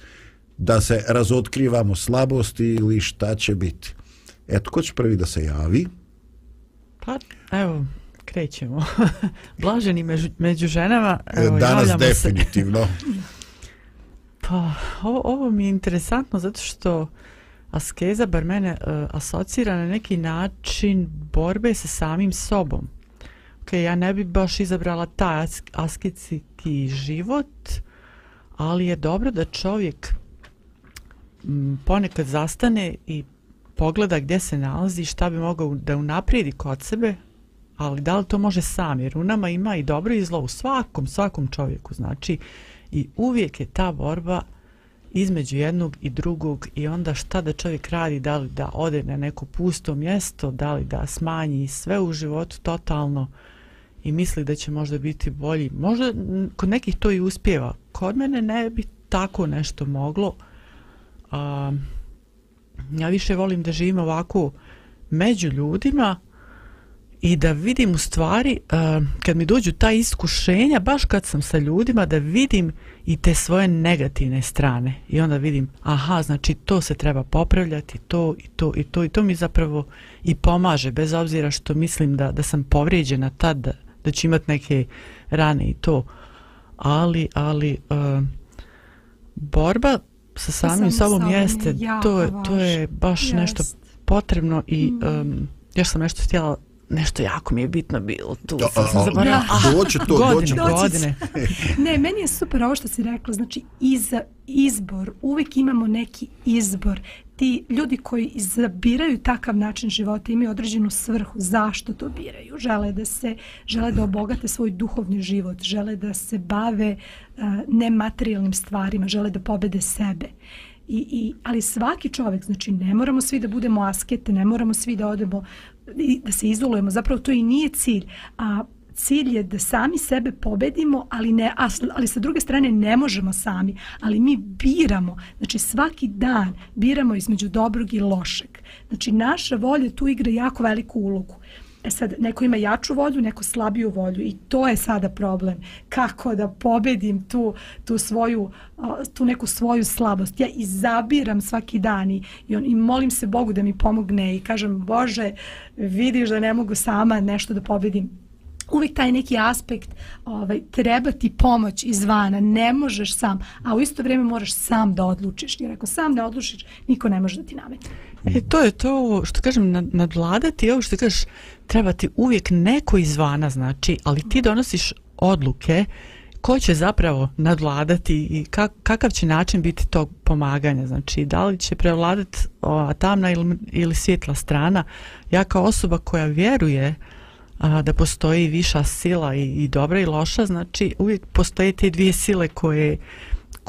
da se razotkrivamo slabosti ili šta će biti? Eto, ko će prvi da se javi? Pa, evo, krećemo. [laughs] Blaženi među, među ženama. E, Evo, Danas javljamo se. definitivno. [laughs] Pa, ovo, ovo mi je interesantno zato što askeza, bar mene, uh, asocira na neki način borbe sa samim sobom. Ok, ja ne bi baš izabrala taj as asketski život, ali je dobro da čovjek m, ponekad zastane i pogleda gdje se nalazi i šta bi mogao da unaprijedi kod sebe, ali da li to može sam, jer u nama ima i dobro i zlo u svakom, svakom čovjeku, znači i uvijek je ta borba između jednog i drugog i onda šta da čovjek radi, da li da ode na neko pusto mjesto, da li da smanji sve u životu totalno i misli da će možda biti bolji. Možda kod nekih to i uspjeva. Kod mene ne bi tako nešto moglo. A, ja više volim da živim ovako među ljudima i da vidim u stvari uh, kad mi dođu ta iskušenja baš kad sam sa ljudima da vidim i te svoje negativne strane i onda vidim aha znači to se treba popravljati to i to i to i to mi zapravo i pomaže bez obzira što mislim da, da sam povrijeđena tad da, da ću imat neke rane i to ali ali uh, borba sa samim sobom sobom je jeste to je to je baš nešto Jest. potrebno i Mm. um, još sam nešto htjela nešto jako mi je bitno bilo tu Da, sam zaboravila doće to, godine, doće [laughs] godine Ne, meni je super ovo što si rekla, znači iza izbor, uvijek imamo neki izbor. Ti ljudi koji izabiraju takav način života imaju određenu svrhu, zašto to biraju. Žele da se, žele da obogate svoj duhovni život, žele da se bave uh, nematerijalnim stvarima, žele da pobede sebe. I, i, ali svaki čovjek, znači ne moramo svi da budemo askete, ne moramo svi da odemo i da se izolujemo, zapravo to i nije cilj. A cilj je da sami sebe pobedimo, ali ne ali sa druge strane ne možemo sami, ali mi biramo, znači svaki dan biramo između dobrog i lošeg. Znači naša volja tu igra jako veliku ulogu. E sad, neko ima jaču volju, neko slabiju volju i to je sada problem. Kako da pobedim tu, tu svoju, tu neku svoju slabost. Ja izabiram svaki dan i, i, on, i molim se Bogu da mi pomogne i kažem, Bože, vidiš da ne mogu sama nešto da pobedim uvijek taj neki aspekt ovaj, treba ti pomoć izvana, ne možeš sam, a u isto vrijeme moraš sam da odlučiš, jer ako sam ne odlučiš, niko ne može da ti nametne. E, to je to što kažem nad, nadvladati ovo što kažeš treba ti uvijek neko izvana znači ali ti donosiš odluke ko će zapravo nadvladati i kak, kakav će način biti tog pomaganja znači da li će prevladati ova tamna ili, ili svjetla strana. Ja kao osoba koja vjeruje a, da postoji viša sila i, i dobra i loša znači uvijek postoje te dvije sile koje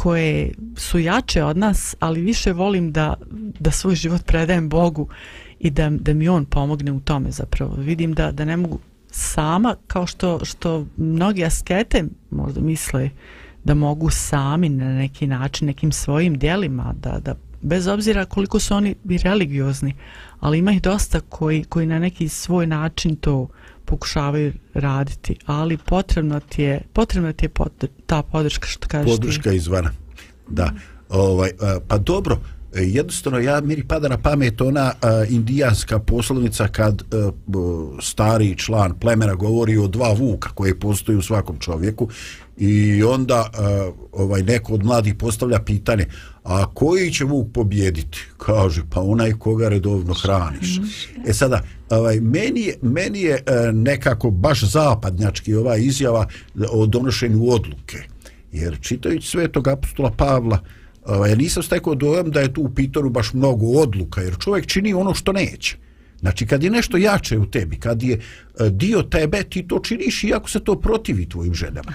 koje su jače od nas, ali više volim da, da svoj život predajem Bogu i da, da mi on pomogne u tome zapravo. Vidim da, da ne mogu sama, kao što, što mnogi askete možda misle da mogu sami na neki način, nekim svojim dijelima, da, da bez obzira koliko su oni religiozni, ali ima ih dosta koji, koji na neki svoj način to pokušavaju raditi, ali potrebno ti je, potrebno ti je pod, ta podrška što kažeš ti. podrška izvana. Da. Ovaj, pa dobro, e, jednostavno ja miri pada na pamet ona a, indijanska poslovica kad a, b, stari član plemena govori o dva vuka koje postoje u svakom čovjeku i onda uh, ovaj neko od mladih postavlja pitanje a koji će vuk pobjediti kaže pa onaj koga redovno hraniš. E sada ovaj meni je, meni je uh, nekako baš zapadnjački ova izjava o donošenju odluke. Jer čitajući svetog apostola Pavla ovaj, ja nisam stekao dojam da je tu u Pitoru baš mnogo odluka jer čovjek čini ono što neće. Znači, kad je nešto jače u tebi, kad je e, dio tebe, ti to činiš iako se to protivi tvojim ženama.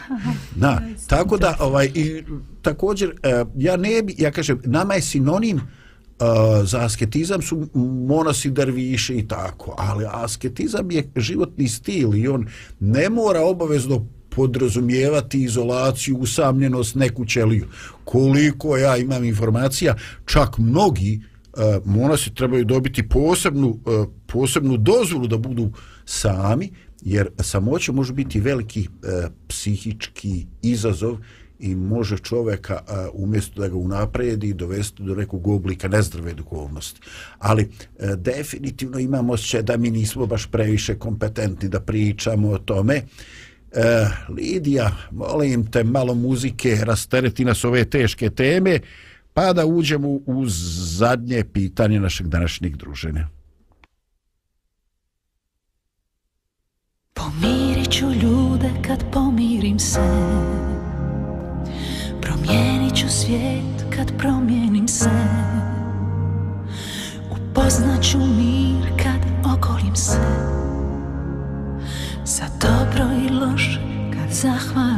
Da, tako da, ovaj, i, također, e, ja ne bi, ja kažem, nama je sinonim uh, za asketizam su monasi, derviše i tako, ali asketizam je životni stil i on ne mora obavezno podrazumijevati izolaciju, usamljenost, neku ćeliju. Koliko ja imam informacija, čak mnogi uh, Eh, monasi trebaju dobiti posebnu, eh, posebnu dozvolu da budu sami, jer samoća može biti veliki eh, psihički izazov i može čoveka a, umjesto da ga unapredi dovesti do nekog oblika nezdrave duhovnosti. Ali a, definitivno imamo osjećaj da mi nismo baš previše kompetentni da pričamo o tome. E, Lidija, molim te malo muzike, rastereti nas ove teške teme, pa da uđemo u zadnje pitanje našeg današnjeg druženja. Pomirit ću ljude kad pomirim se. Promijenit ću svijet kad promijenim se. Upoznat ću mir kad okolim se. Za dobro i loš kad zahvalim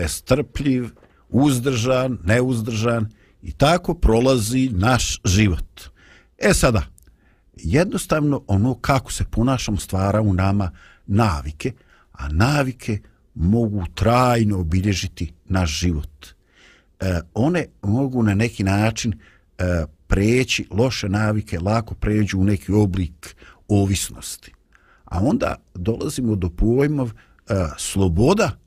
nestrpljiv, uzdržan, neuzdržan i tako prolazi naš život. E sada, jednostavno ono kako se ponašamo stvara u nama navike, a navike mogu trajno obilježiti naš život. E, one mogu na neki način e, preći, loše navike lako pređu u neki oblik ovisnosti. A onda dolazimo do pojmov e, sloboda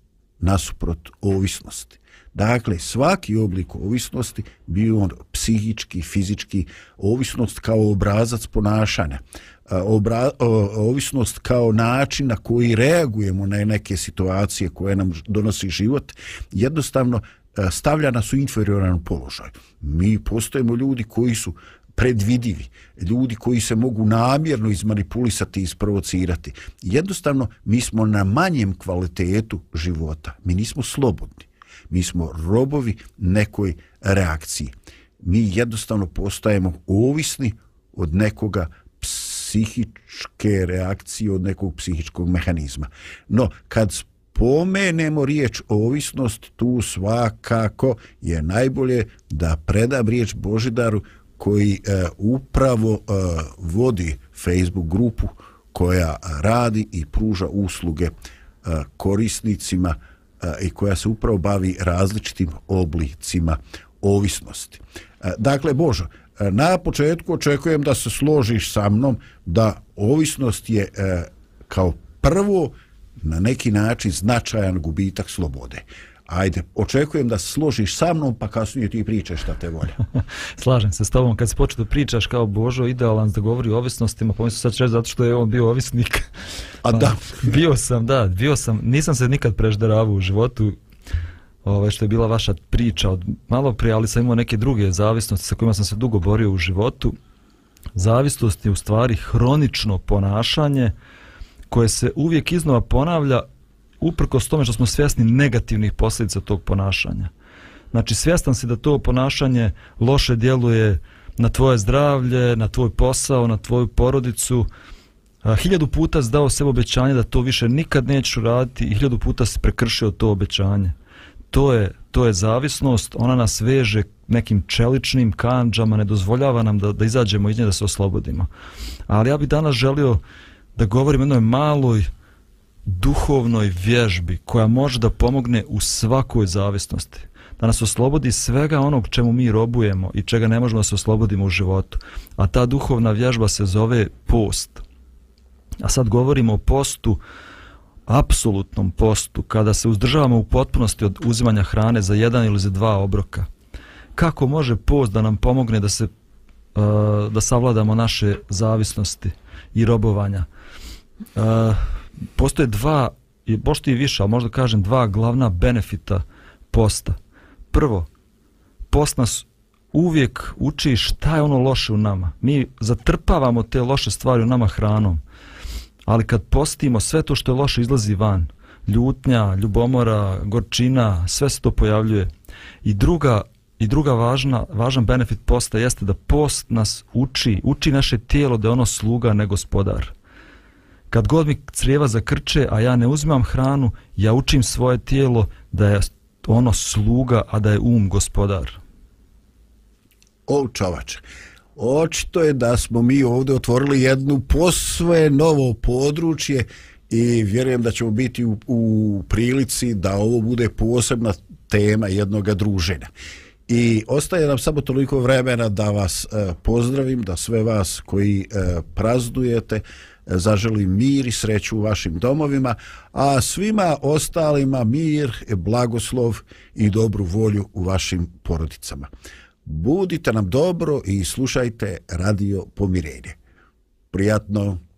nasuprot ovisnosti. Dakle, svaki oblik ovisnosti, bio on psihički, fizički, ovisnost kao obrazac ponašanja, obra, ovisnost kao način na koji reagujemo na neke situacije koje nam donosi život, jednostavno stavlja nas u inferioran položaj. Mi postojimo ljudi koji su predvidivi, ljudi koji se mogu namjerno izmanipulisati i isprovocirati. Jednostavno, mi smo na manjem kvalitetu života. Mi nismo slobodni. Mi smo robovi nekoj reakciji. Mi jednostavno postajemo ovisni od nekoga psihičke reakcije, od nekog psihičkog mehanizma. No, kad spomenemo riječ ovisnost, tu svakako je najbolje da predam riječ Božidaru koji e, upravo e, vodi Facebook grupu koja radi i pruža usluge e, korisnicima e, i koja se upravo bavi različitim oblicima ovisnosti. E, dakle, Božo, e, Na početku očekujem da se složiš sa mnom da ovisnost je e, kao prvo na neki način značajan gubitak slobode. Ajde, očekujem da se složiš sa mnom, pa kasnije ti pričaš šta te volja. [laughs] Slažem se s tobom, kad se počeo da pričaš kao Božo idealan da govori o ovisnostima, pomislio sad ću reći zato što je on bio ovisnik. A Pa, da. [laughs] Bio sam, da, bio sam, nisam se nikad prežderavao u životu, ove, što je bila vaša priča od malo prije, ali sam imao neke druge zavisnosti sa kojima sam se dugo borio u životu. Zavisnost je u stvari hronično ponašanje koje se uvijek iznova ponavlja uprkos tome što smo svjesni negativnih posljedica tog ponašanja. Znači svjestan si da to ponašanje loše djeluje na tvoje zdravlje, na tvoj posao, na tvoju porodicu. A, hiljadu puta si dao sebe obećanje da to više nikad nećeš raditi i hiljadu puta si prekršio to obećanje. To je, to je zavisnost, ona nas veže nekim čeličnim kanđama, ne dozvoljava nam da, da izađemo iz nje, da se oslobodimo. Ali ja bih danas želio da govorim jednoj maloj duhovnoj vježbi koja može da pomogne u svakoj zavisnosti. Da nas oslobodi svega onog čemu mi robujemo i čega ne možemo da se oslobodimo u životu. A ta duhovna vježba se zove post. A sad govorimo o postu, apsolutnom postu, kada se uzdržavamo u potpunosti od uzimanja hrane za jedan ili za dva obroka. Kako može post da nam pomogne da se eh, da savladamo naše zavisnosti i robovanja? Uh, postoje dva, i možda i više, ali možda kažem dva glavna benefita posta. Prvo, post nas uvijek uči šta je ono loše u nama. Mi zatrpavamo te loše stvari u nama hranom. Ali kad postimo, sve to što je loše izlazi van. Ljutnja, ljubomora, gorčina, sve se to pojavljuje. I druga I druga važna, važan benefit posta jeste da post nas uči, uči naše tijelo da je ono sluga, ne gospodar. Kad god mi crijeva zakrče, a ja ne uzimam hranu, ja učim svoje tijelo da je ono sluga, a da je um gospodar. O čovače, očito je da smo mi ovdje otvorili jednu posve novo područje i vjerujem da ćemo biti u, u prilici da ovo bude posebna tema jednog druženja. I ostaje nam samo toliko vremena da vas e, pozdravim, da sve vas koji e, prazdujete, zaželim mir i sreću u vašim domovima, a svima ostalima mir, blagoslov i dobru volju u vašim porodicama. Budite nam dobro i slušajte Radio Pomirenje. Prijatno!